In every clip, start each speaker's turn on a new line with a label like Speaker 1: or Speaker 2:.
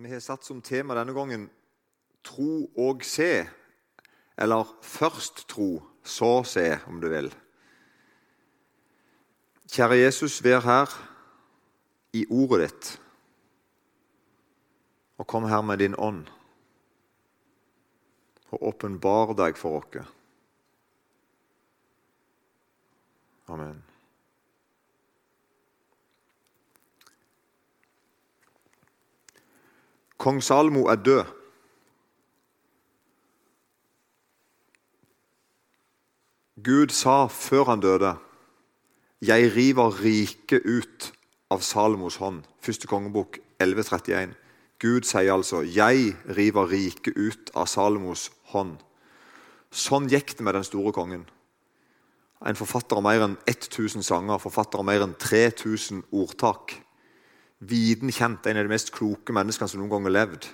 Speaker 1: Vi har satt som tema denne gangen 'tro og se', eller 'først tro, så se', om du vil. Kjære Jesus, vær her i ordet ditt, og kom her med din ånd, og åpenbar deg for oss. Amen. Kong Salmo er død. Gud sa før han døde, 'Jeg river riket ut av Salomos hånd'. Første kongebok 1131. Gud sier altså, 'Jeg river riket ut av Salomos hånd'. Sånn gikk det med den store kongen. En forfatter av mer enn 1000 sanger, forfatter av mer enn 3000 ordtak viden kjent, en av de mest kloke menneskene som noen gang har levd.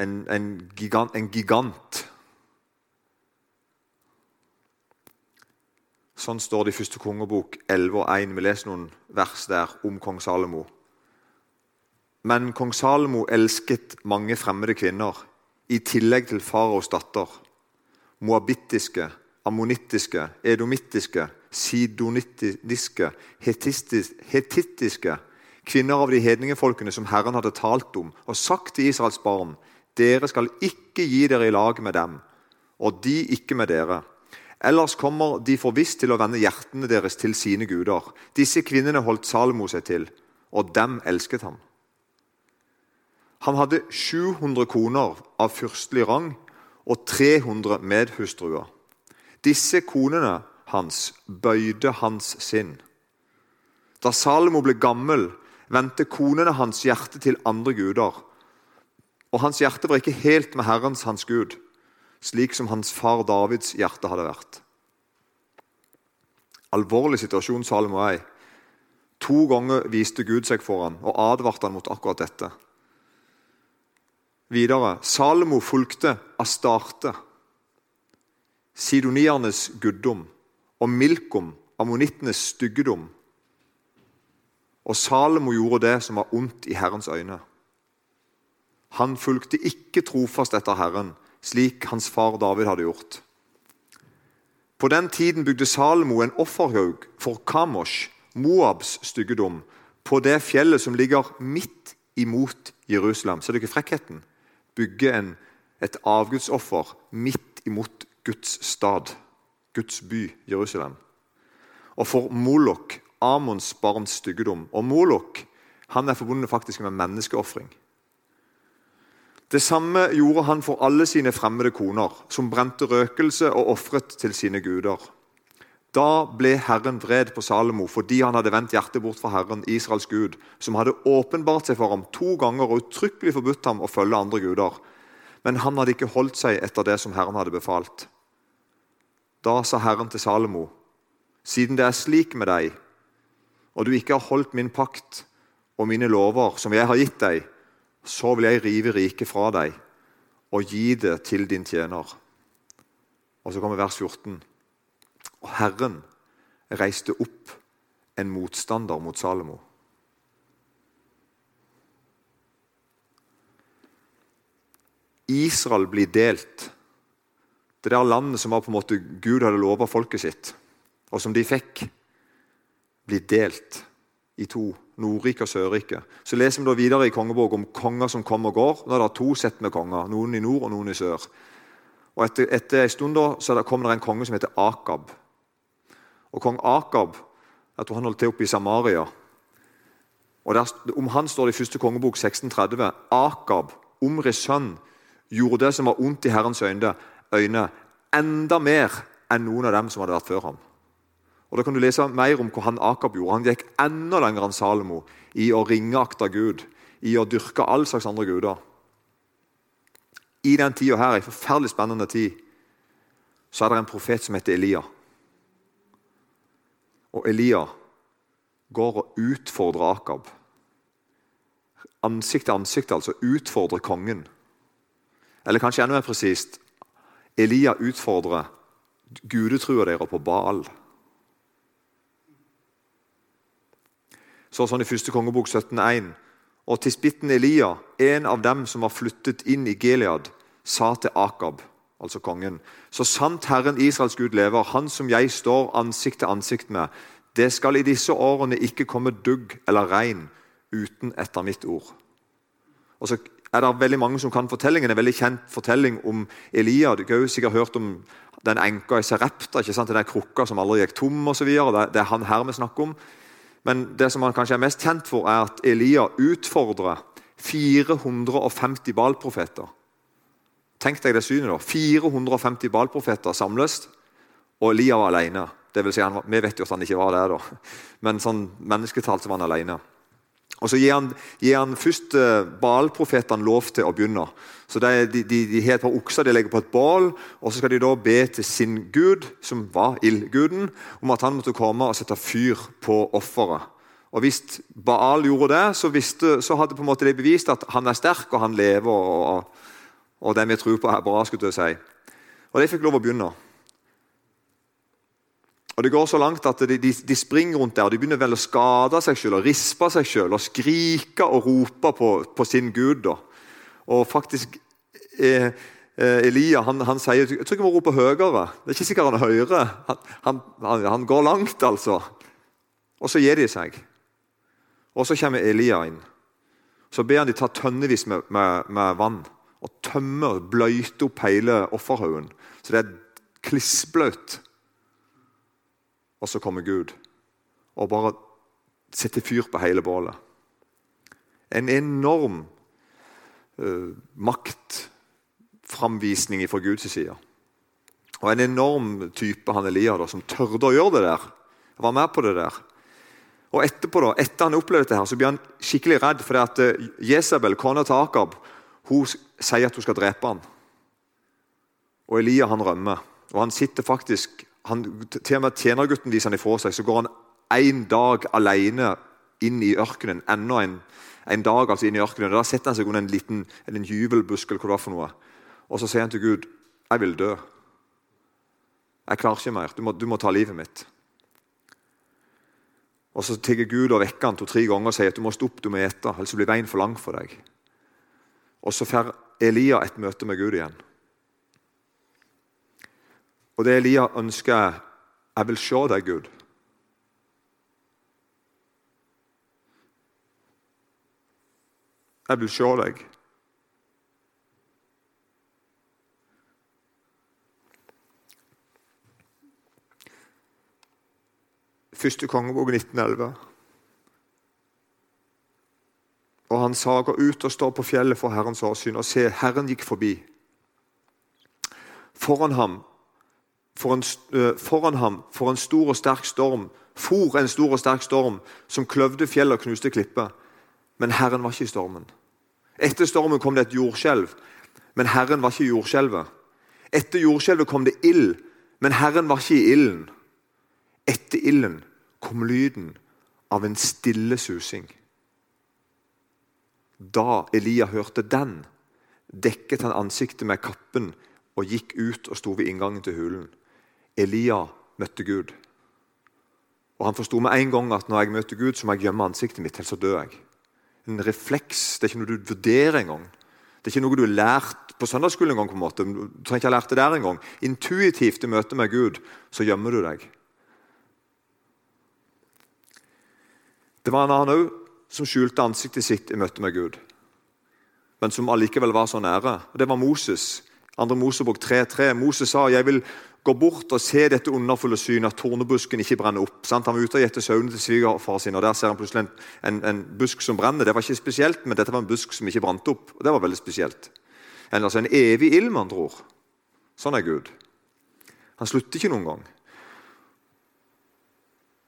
Speaker 1: En, en, gigant, en gigant. Sånn står det i første kongebok 11 og 1. Vi leser noen vers der om kong Salomo. Men kong Salomo elsket mange fremmede kvinner, i tillegg til faraos datter. Moabittiske, ammonittiske, edomittiske, sidonittiske, hetittiske kvinner av de hedningefolkene som Herren hadde talt om, og sagt til Israels barn dere skal ikke gi dere i lag med dem, og de ikke med dere. Ellers kommer de for visst til å vende hjertene deres til sine guder. Disse kvinnene holdt Salomo seg til, og dem elsket han. Han hadde 700 koner av fyrstelig rang og 300 medhustruer. Disse konene hans bøyde hans sinn. Da Salomo ble gammel, vendte konene hans hjerte til andre guder. Og hans hjerte var ikke helt med Herrens, hans Gud, slik som hans far Davids hjerte hadde vært. Alvorlig situasjon Salomo er i. To ganger viste Gud seg for ham og advarte han mot akkurat dette. Videre Salomo fulgte Astarte, sidoniernes guddom, og Milkom, ammonittenes styggedom og Salomo gjorde det som var ondt i Herrens øyne. Han fulgte ikke trofast etter Herren, slik hans far David hadde gjort. På den tiden bygde Salomo en offerhaug for Kamosh, Moabs styggedom, på det fjellet som ligger midt imot Jerusalem. Ser du ikke frekkheten? Bygge en, et avgudsoffer midt imot Guds stad, Guds by, Jerusalem. Og for Molok, Amons barns styggedom. Og Molok han er forbundet faktisk med menneskeofring. Det samme gjorde han for alle sine fremmede koner, som brente røkelse og ofret til sine guder. Da ble Herren vred på Salomo fordi han hadde vendt hjertet bort fra Herren, Israels Gud, som hadde åpenbart seg for ham to ganger og uttrykkelig forbudt ham å følge andre guder. Men han hadde ikke holdt seg etter det som Herren hadde befalt. Da sa Herren til Salomo.: Siden det er slik med deg, og du ikke har holdt min pakt og mine lover som jeg har gitt deg, så vil jeg rive riket fra deg og gi det til din tjener. Og så kommer vers 14. Og Herren reiste opp en motstander mot Salomo. Israel blir delt. Det der landet som var på en måte Gud hadde lova folket sitt, og som de fikk blir delt i to. Nordrike og Sørrike. Så leser vi da videre i kongebok om konger som kommer og går. Da er det to sett med konger. Noen i nord og noen i sør. Og Etter, etter en stund da, så kommer det en konge som heter Akab. Og Kong Akab jeg tror han holdt til oppe i Samaria. Og der, Om han står det i første kongebok 1630. Akab, Omris sønn, gjorde det som var ondt i Herrens øyne, øyne enda mer enn noen av dem som hadde vært før ham. Og Da kan du lese mer om hva han Akab gjorde. Han gikk enda lenger enn Salomo i å ringeakte Gud, i å dyrke all slags andre guder. I den tida her, en forferdelig spennende tid, så er det en profet som heter Elia. Og Elia går og utfordrer Akab. Ansikt til ansikt, altså. Utfordrer kongen. Eller kanskje enda mer presist Elia utfordrer gudetrua deres på Baal. Så sånn i første kongebok 17.1. Og tisbitten Elia, en av dem som var flyttet inn i Gilead, sa til Akab, altså kongen, så sant Herren Israels Gud lever, han som jeg står ansikt til ansikt med, det skal i disse årene ikke komme dugg eller regn uten etter mitt ord. Og så er det veldig mange som kan fortellingen. En veldig kjent fortelling om Elia. Du har jo sikkert hørt om den enka i Serepta, ikke sant? den krukka som aldri gikk tom osv. Det, det er han her vi snakker om. Men det som han kanskje er mest kjent for, er at Elia utfordrer 450 balprofeter. Tenk deg det synet. da. 450 balprofeter samles, og Elia var alene. Det vil si, han, vi vet jo at han ikke var der, da. men sånn mennesketalt var han alene. Og Så gir han, gir han først uh, Baal-profetene lov til å begynne. Så De, de, de har et par okser de legger på et bål, og så skal de da be til sin gud, som var ildguden, om at han måtte komme og sette fyr på offeret. Og Hvis Baal gjorde det, så, visste, så hadde på en måte de bevist at han er sterk og han lever, og, og, og det vi tror på, er bra. skulle jeg si. Og De fikk lov å begynne. Og Det går så langt at de, de, de springer rundt der og de begynner vel å skade seg selv, og rispe seg selv, og skrike og rope på, på sin gud. Da. Og faktisk eh, eh, Elia han, han, sier jeg tror vi må rope høyere. Det er ikke sikkert han hører. Han, han, han, går langt, altså. Og så gir de seg. Og så kommer Elia inn. Så ber han de ta tønnevis med, med, med vann og tømmer, bløyter opp hele offerhaugen. Så det er klissbløtt. Og så kommer Gud og bare setter fyr på hele bålet. En enorm uh, maktframvisning fra Guds side. Og en enorm type han Elia da, som tørde å gjøre det der. Var med på det der. Og etterpå da, Etter han opplevde dette, her, så blir han skikkelig redd. For at uh, Jesabel, kona til Akab, hun sier at hun skal drepe han. Og Elia han rømmer. Og han sitter faktisk han, til og med tjenergutten viser han ifra seg, så går han én dag alene inn i ørkenen. Enda en, en, dag altså inn i ørkenen. Da setter han seg under en liten en jubelbusk eller hva det var for noe. Og så sier han til Gud, 'Jeg vil dø. Jeg klarer ikke mer. Du må, du må ta livet mitt.' Og Så tigger Gud og vekker han to-tre ganger og sier at du må stå opp, du må ete, ellers blir veien for lang for deg. Og Så får Elia et møte med Gud igjen. Og det Elia ønsker, er jeg vil se deg, Gud. Jeg vil se deg. Første kongebok 1911. Og han sa, gå ut og stå på fjellet for Herrens åsyn, og se, Herren gikk forbi. Foran ham for foran ham for en stor og sterk storm, for en stor og sterk storm som kløvde fjell og knuste klipper. Men Herren var ikke i stormen. Etter stormen kom det et jordskjelv, men Herren var ikke i jordskjelvet. Etter jordskjelvet kom det ild, men Herren var ikke i ilden. Etter ilden kom lyden av en stille susing. Da Elia hørte den, dekket han ansiktet med kappen og gikk ut og sto ved inngangen til hulen. Elia møtte Gud. Og Han forsto med en gang at når jeg møter Gud, så må jeg gjemme ansiktet mitt, ellers så dør jeg. En refleks. Det er ikke noe du vurderer engang. Det er ikke noe du har lært på søndagsskolen engang. Du trenger ikke ha lært det der engang. Intuitivt i møte med Gud så gjemmer du deg. Det var en annen òg som skjulte ansiktet sitt i møte med Gud, men som allikevel var så nære. Og Det var Moses. 2. Mosebok 3.3. Moses sa jeg vil går bort og ser dette underfulle synet, at tornebusken ikke brenner opp. Sant? Han var ute og gjette sauene til svigerfar sin, og der ser han plutselig en, en, en, busk som brenner. Det var ikke spesielt, men dette var en busk som ikke brant opp. og Det var veldig spesielt. En, altså en evig ild, med andre ord. Sånn er Gud. Han slutter ikke noen gang.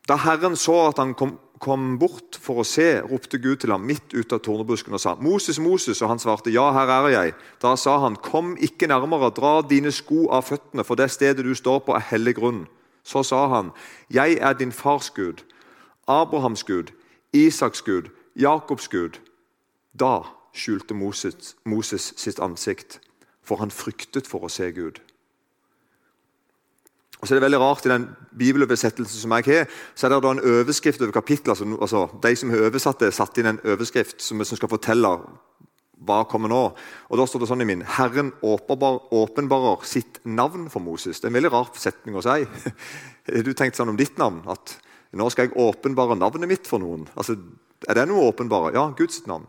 Speaker 1: Da Herren så at han kom kom bort for å se, ropte Gud til ham midt ut av tornebusken og sa, 'Moses, Moses.' Og han svarte, 'Ja, her er jeg.' Da sa han, 'Kom ikke nærmere, dra dine sko av føttene, for det stedet du står på, er hellig grunn.' Så sa han, 'Jeg er din fars Gud, Abrahams Gud, Isaks Gud, Jakobs Gud.' Da skjulte Moses, Moses sitt ansikt, for han fryktet for å se Gud. Og så er det veldig rart I den bibeloversettelsen som jeg har, så er det da en overskrift over kapitlet, Altså, altså, de som har oversatt det, satt inn en overskrift som, som skal fortelle hva kommer nå. Og Da står det sånn i min Herren åpenbarer sitt navn for Moses. Det er en veldig rar setning å si. Har du tenkt sånn om ditt navn? At nå skal jeg åpenbare navnet mitt for noen? Altså, Er det noe åpenbare? Ja, Guds navn.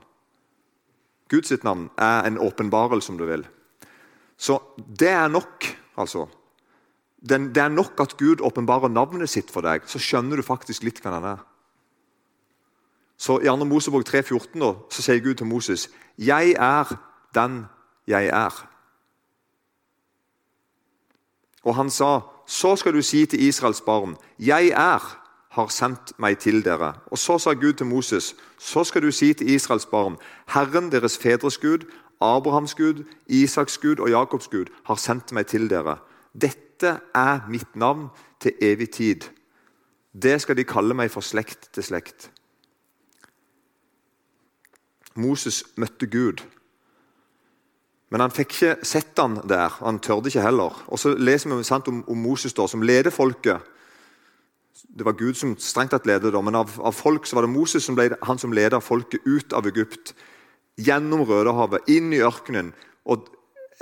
Speaker 1: Guds navn er en åpenbarelse, om du vil. Så det er nok, altså. Det er nok at Gud åpenbarer navnet sitt for deg, så skjønner du faktisk litt hvem han er. Så I 2. Mosebok 3,14 så sier Gud til Moses 'Jeg er den jeg er'. Og han sa, 'Så skal du si til Israels barn:" 'Jeg er, har sendt meg til dere.' Og så sa Gud til Moses, 'Så skal du si til Israels barn:" 'Herren deres fedres Gud, Abrahams Gud, Isaks Gud og Jakobs Gud har sendt meg til dere.' Dette er mitt navn til evig tid. Det skal de kalle meg fra slekt til slekt. Moses møtte Gud. Men han fikk ikke sett han der. Han tørde ikke heller. Og så leser vi sant, om, om, Moses da, som leder folket. Det var Gud som strengt tatt ledet, men av, av, folk så var det Moses som ble han som ledet folket ut av Egypt. Gjennom Rødehavet, inn i ørkenen og,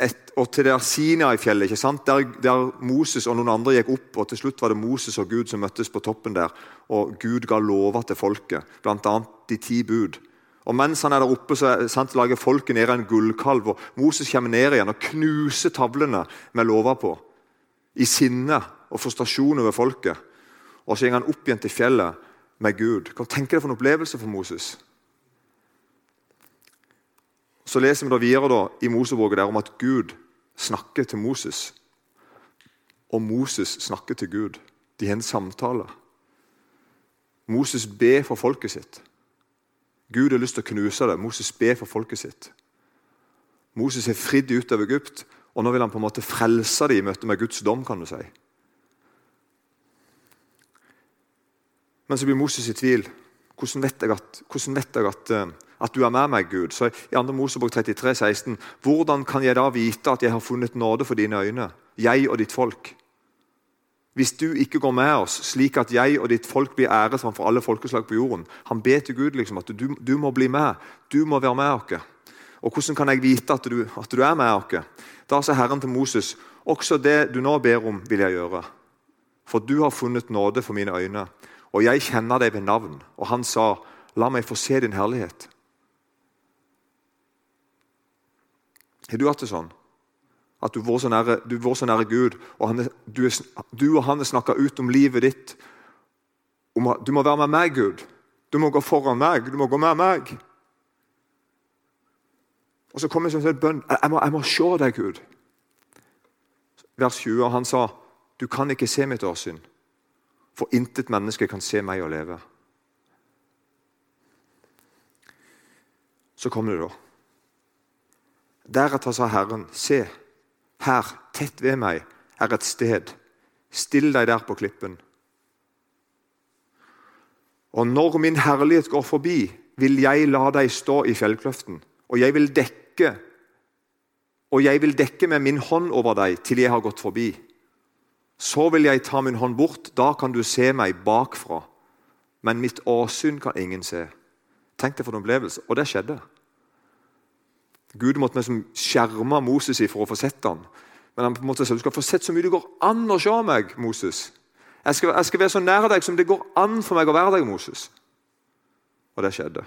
Speaker 1: et, og til det Sinai-fjellet. ikke sant? Der, der, Moses og noen andre gikk opp, og til slutt var det Moses og Gud som møttes på toppen der. Og Gud ga lover til folket, bl.a. de ti bud. Og Mens han er der oppe, så sant, lager folket ned en gullkalv. og Moses kommer ned igjen og knuser tavlene med lover på. I sinne og frustrasjon over folket. Og Så går han opp igjen til fjellet med Gud. Hva tenker du for en opplevelse for Moses? Så leser vi da videre da, i Moseboka om at Gud snakker til Moses. Og Moses snakker til Gud. De har en samtale. Moses ber for folket sitt. Gud har lyst til å knuse det. Moses ber for folket sitt. Moses er fridd ut av Egypt, og nå vil han på en måte frelse dem i møte med Guds dom. kan du si. Men så blir Moses i tvil. Hvordan vet jeg at, vet jeg at, eh, at du er med meg, Gud? Så I 2. Mosebok 33, 16, Hvordan kan jeg da vite at jeg har funnet nåde for dine øyne, jeg og ditt folk? Hvis du ikke går med oss, slik at jeg og ditt folk blir æret framfor alle folkeslag på jorden Han ber til Gud liksom, at du, du, må bli med. Du må være med oss. Og hvordan kan jeg vite at du, at du er med oss? Da sa Herren til Moses også det du nå ber om, vil jeg gjøre. For du har funnet nåde for mine øyne, og jeg kjenner deg ved navn. Og han sa, la meg få se din herlighet. Har du hatt det sånn? At du så nære, så nære Gud, og han, du, du, og han har snakka ut om livet ditt. Om, du må være med meg, Gud. Du må gå foran meg. Du må gå med meg. Og Så kommer det en bønn. Jeg må, jeg må se deg, Gud. Vers 20. og Han sa, du kan ikke se mitt åsyn, for intet menneske kan se meg og leve. Så kom det, da. Deretter sa Herren, se, her, tett ved meg, er et sted. Still deg der på klippen. Og når min herlighet går forbi, vil jeg la deg stå i fjellkløften, og jeg vil dekke og jeg vil dekke med min hånd over deg til jeg har gått forbi. Så vil jeg ta min hånd bort, da kan du se meg bakfra. Men mitt åsyn kan ingen se. Tenk deg for en opplevelse. Og det skjedde. Gud måtte liksom skjerme Moses i for å få sett ham. Men han på en måte sa du skal få sett så mye det går an å se meg, Moses. Jeg skal, jeg skal være så nær deg som det går an for meg å være deg, Moses. Og det skjedde.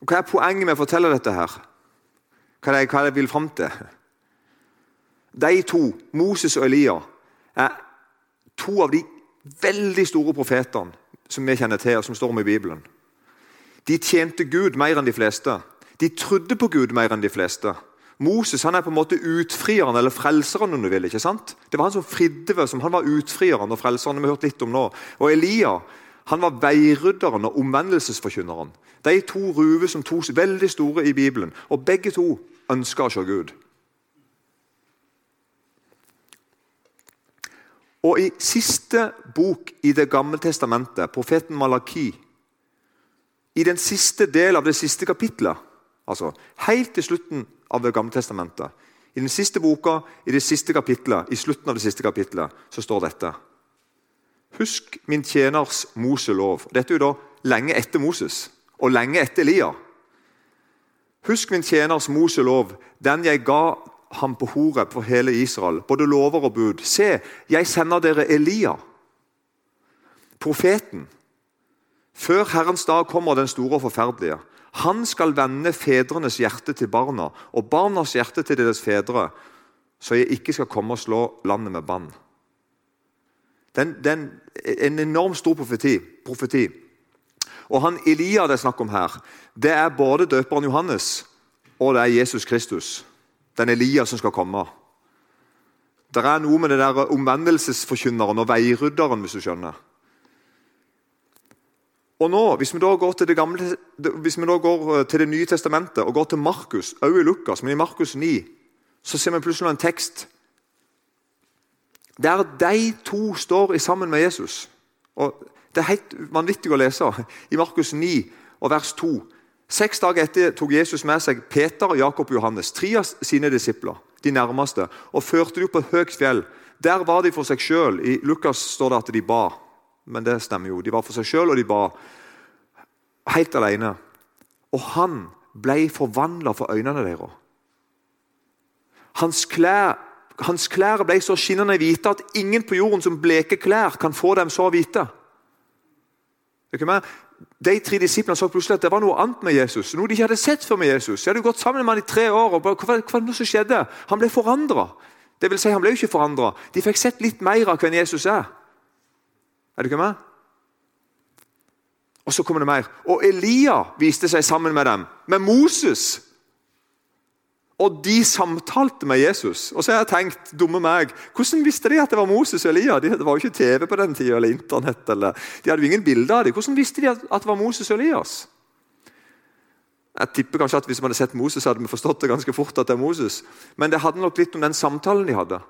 Speaker 1: Og hva er poenget med å fortelle dette? her? Hva er det, hva er det jeg vil fram til? De to, Moses og Elia, er to av de veldig store profetene som vi kjenner til, og som står om i Bibelen. De tjente Gud mer enn de fleste. De trodde på Gud mer enn de fleste. Moses han er på en måte utfrieren, eller frelseren, om du vil. ikke sant? Det var han som fridde ved, som han var utfrieren og frelseren. vi har hørt litt om nå. Og Elia han var veirydderen og omvendelsesforkynneren. De to ruver som to veldig store i Bibelen. Og begge to ønska å se Gud. Og I siste bok i Det gamle testamentet, profeten Malaki, i den siste del av det siste kapitlet, altså helt til slutten av Det gamle testamentet, I den siste boka, i det siste kapitlet, i slutten av det siste kapitlet, så står dette. Husk min tjeners Moselov. Dette er jo da lenge etter Moses og lenge etter Elia. Husk min tjeners Moselov, den jeg ga ham på Horeb for hele Israel, både lover og bud. Se, jeg sender dere Elia, profeten. Før Herrens dag kommer den store og forferdelige. Han skal vende fedrenes hjerte til barna og barnas hjerte til deres fedre, så jeg ikke skal komme og slå landet med bann. Det er en enormt stor profeti. profeti. Og han Elia det er snakk om her, det er både døperen Johannes og det er Jesus Kristus. Den Elia som skal komme. Det er noe med det der omvendelsesforkynneren og veirydderen, hvis du skjønner. Og nå, Hvis vi da går til det, gamle, hvis vi da går til det nye testamentet og går til Markus, også i Lukas, men i Markus 9, så ser vi plutselig en tekst der de to står sammen med Jesus. Og Det er helt vanvittig å lese i Markus 9 og vers 2. Seks dager etter tok Jesus med seg Peter, Jakob og Johannes, tre av sine disipler, de nærmeste, og førte dem på et høyt fjell. Der var de for seg sjøl. I Lukas står det at de ba, men det stemmer jo. De var for seg sjøl, og de ba helt alene. Og han ble forvandla for øynene deres. Hans klær, hans klær ble så skinnende hvite at ingen på jorden som bleker klær, kan få dem så hvite. De tre disiplene så plutselig at det var noe annet med Jesus. Noe de ikke hadde sett før med Jesus. De hadde gått sammen med han i tre år. og Hva, hva var det som skjedde? Han ble forandra. Si, han ble ikke forandra. De fikk sett litt mer av hvem Jesus er. Er du ikke med? Og så kommer det mer. Og Elia viste seg sammen med dem. Med Moses og de samtalte med Jesus. Og så har jeg tenkt, dumme meg, Hvordan visste de at det var Moses og Elia? Det var jo ikke TV på den tida, eller Internett. Eller, de hadde jo ingen bilder av dem. Hvordan visste de at det var Moses og Elias? Jeg tipper kanskje at Hvis vi hadde sett Moses, hadde vi forstått det ganske fort. at det er Moses. Men det hadde nok litt om den samtalen de hadde.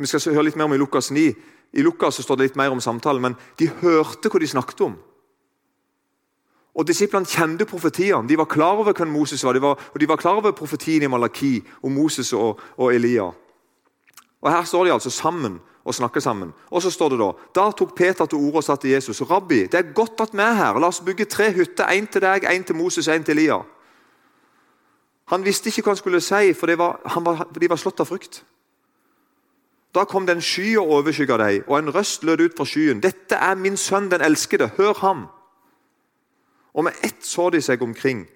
Speaker 1: Vi skal høre litt mer om i Lukas 9. I Lukas så står det litt mer om samtalen, men de hørte hva de snakket om. Og Disiplene kjente profetiene. De var klar over hvem Moses var. De var, og de var klar over profetien i Malaki om Moses og, og, Elia. Og Her står de altså sammen og snakker sammen. Og så står det Da Da tok Peter til orde og sa til Jesus Rabbi, det er godt at vi er her. La oss bygge tre hytter. Én til deg, én til Moses og én til Elia. Han visste ikke hva han skulle si, for, var, var, de var slått av frykt. Da kom det en sky og overskygga dem, og en røst lød ut fra skyen. Dette er min sønn, den elskede. Hør ham. Og med ett så de seg omkring.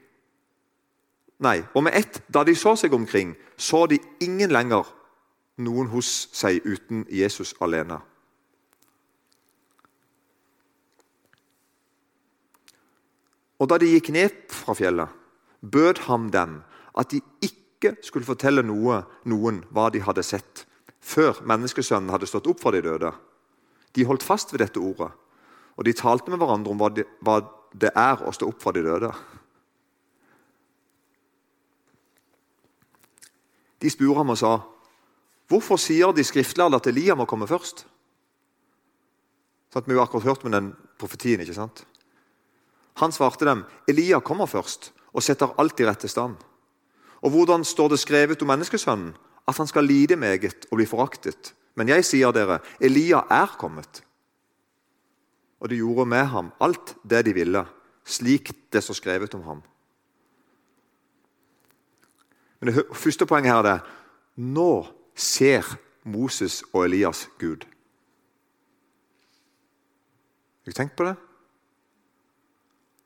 Speaker 1: Nei, og med ett, da de så seg omkring, så de ingen lenger noen hos seg uten Jesus alene. Og da de gikk ned fra fjellet, bød ham dem at de ikke skulle fortelle noe, noen hva de hadde sett, før menneskesønnen hadde stått opp fra de døde. De holdt fast ved dette ordet, og de talte med hverandre om hva, de, hva det er å stå opp fra de døde. De spurte ham og sa, 'Hvorfor sier de skriftlærde at Elia må komme først?' Sånn vi har akkurat hørt med den profetien. ikke sant? Han svarte dem, 'Elia kommer først og setter alt i rette stand.' Og hvordan står det skrevet om menneskesønnen? At han skal lide meget og bli foraktet. Men jeg sier dere, Elia er kommet og de gjorde med ham alt det de ville, slik det står skrevet om ham. Men Det første poenget her er nå ser Moses og Elias Gud. Har du tenkt på det?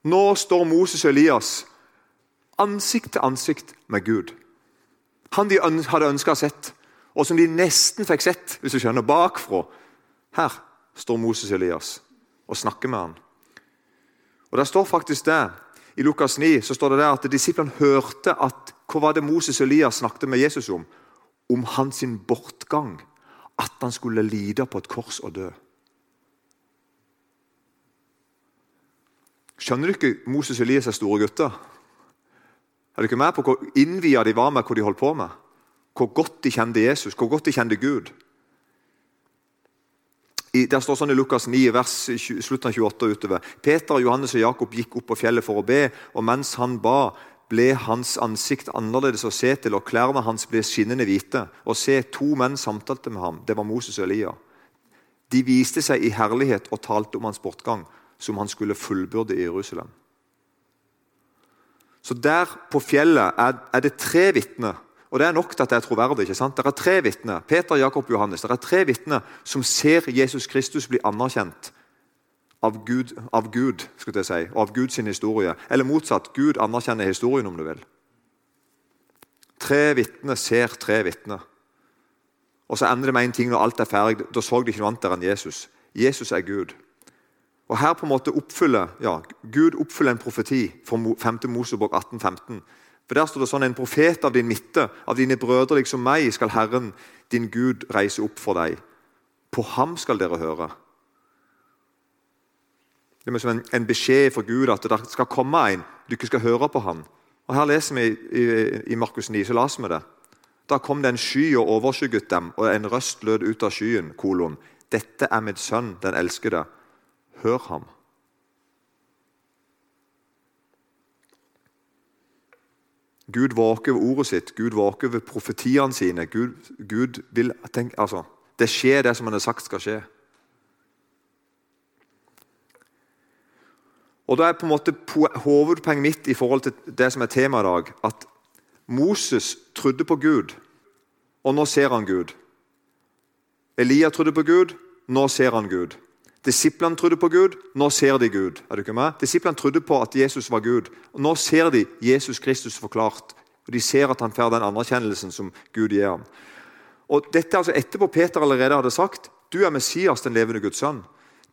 Speaker 1: Nå står Moses og Elias ansikt til ansikt med Gud. Han de hadde ønska sett, og som de nesten fikk sett hvis du skjønner, bakfra. Her står Moses Elias og snakker med han. Og Det står faktisk det. I Lukas 9 så står det der at disiplene hørte at hva var det Moses Elias snakket med Jesus om? Om hans bortgang. At han skulle lide på et kors og dø. Skjønner du ikke Moses Elias er store gutter? Er du ikke med på hvor innvia de var med hva de holdt på med? Hvor godt de kjente Jesus, hvor godt de kjente Gud? I, der står sånn i Lukas 9, vers slutten av 28 utover. Peter, Johannes og Jakob gikk opp på fjellet for å be, og mens han ba, ble hans ansikt annerledes å se til, og klærne hans ble skinnende hvite. Og se, to menn samtalte med ham. Det var Moses og Elia. De viste seg i herlighet og talte om hans bortgang, som han skulle fullbyrde i Jerusalem. Så der på fjellet er, er det tre vitner. Og det er nok til at det er troverdig. ikke sant? Det er tre vitner Peter, Jakob, Johannes. Det er tre vitner som ser Jesus Kristus bli anerkjent av Gud, av Gud skulle jeg si, og av Guds historie. Eller motsatt. Gud anerkjenner historien, om du vil. Tre vitner ser tre vitner. Og så ender det med en ting når alt er ferdig. Da så de ikke noe annet der enn Jesus. Jesus er Gud. Og Her på en måte oppfyller ja, Gud oppfyller en profeti fra 5. Mosebok 1815. For Der står det sånn En profet av din midte, av dine brødre liksom meg, skal Herren, din Gud, reise opp for deg. På ham skal dere høre. Det er som en, en beskjed fra Gud at det skal komme en, du ikke skal høre på ham. Og Her leser vi i, i, i Markus 9, så leser vi det. Da kom det en sky og overskygget dem, og en røst lød ut av skyen. kolon. Dette er mitt sønn, den elskede. Hør ham. Gud våker ved ordet sitt, Gud våker ved profetiene sine. Gud, Gud vil, tenk, altså, Det skjer, det som han har sagt skal skje. Og Da er på en måte hovedpoenget mitt i forhold til det som er temaet i dag, at Moses trodde på Gud, og nå ser han Gud. Elia trodde på Gud, nå ser han Gud. Disiplene trodde på Gud, nå ser de Gud. Er du ikke med? Disiplene trodde på at Jesus var Gud, og nå ser de Jesus Kristus forklart. Og De ser at han får den anerkjennelsen som Gud gir ham. Og dette altså Etterpå Peter allerede hadde sagt du er Messias, den levende Guds sønn.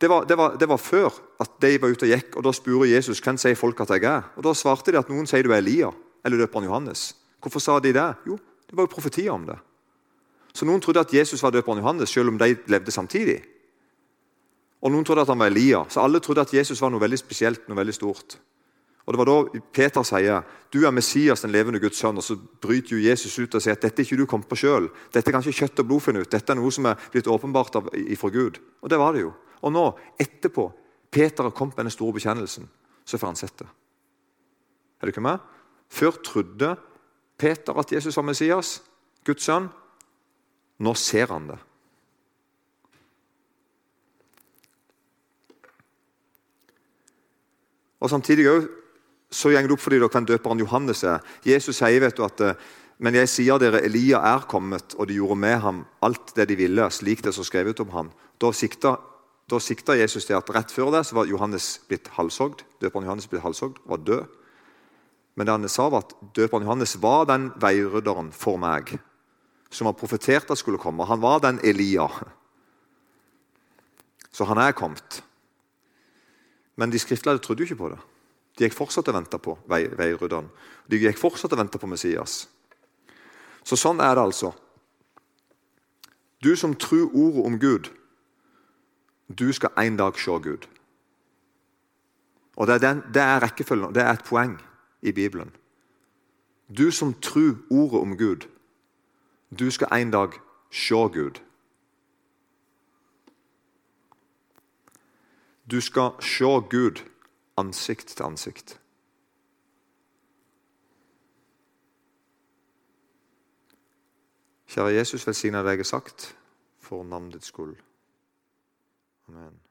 Speaker 1: Det var, det, var, det var, før at de var ute og gikk, og da spurte Jesus hvem sier folk at jeg er. Og Da svarte de at noen sier du er Elia eller døperen Johannes. Hvorfor sa de det? Jo, det var jo profetier om det. Så Noen trodde at Jesus var døperen Johannes, selv om de levde samtidig. Og Noen trodde at han var Elia. Så alle trodde at Jesus var noe veldig spesielt, noe veldig stort. Og Det var da Peter sier du er Messias, den levende Guds sønn. og Så bryter jo Jesus ut og sier at dette er ikke du kommet på sjøl. Dette kan ikke kjøtt og blod finne ut. Dette er noe som er blitt åpenbart av, ifra Gud. Og det var det jo. Og nå, etterpå, Peter har kommet med den store bekjennelsen, så får han sett det. Er du ikke med? Før trodde Peter at Jesus var Messias, Guds sønn. Nå ser han det. Og Samtidig så går det opp for dere hvem døperen Johannes er. Jesus sier vet du, at men jeg sier dere, Elia er kommet, og de gjorde med ham alt det de ville, slik det så skrevet om ham. Da sikta da sikta Jesus til at rett før det så var Johannes blitt halshogd. Døperen Johannes blitt halshogd, var død. Men det han sa var at døperen Johannes var den veirydderen for meg som har profetert at skulle komme. Han var den Elia. Så han er kommet. Men de skriftlærde trodde jo ikke på det. De gikk fortsatt og venta på vei, veirydderen. De gikk fortsatt og venta på Messias. Så sånn er det altså. Du som tror ordet om Gud, du skal en dag se Gud. Og Det er, den, det er rekkefølgen, det er et poeng i Bibelen. Du som tror ordet om Gud, du skal en dag se Gud. Du skal se Gud ansikt til ansikt. Kjære Jesus, velsigne deg jeg har sagt, for navnet ditt skyld. Amen.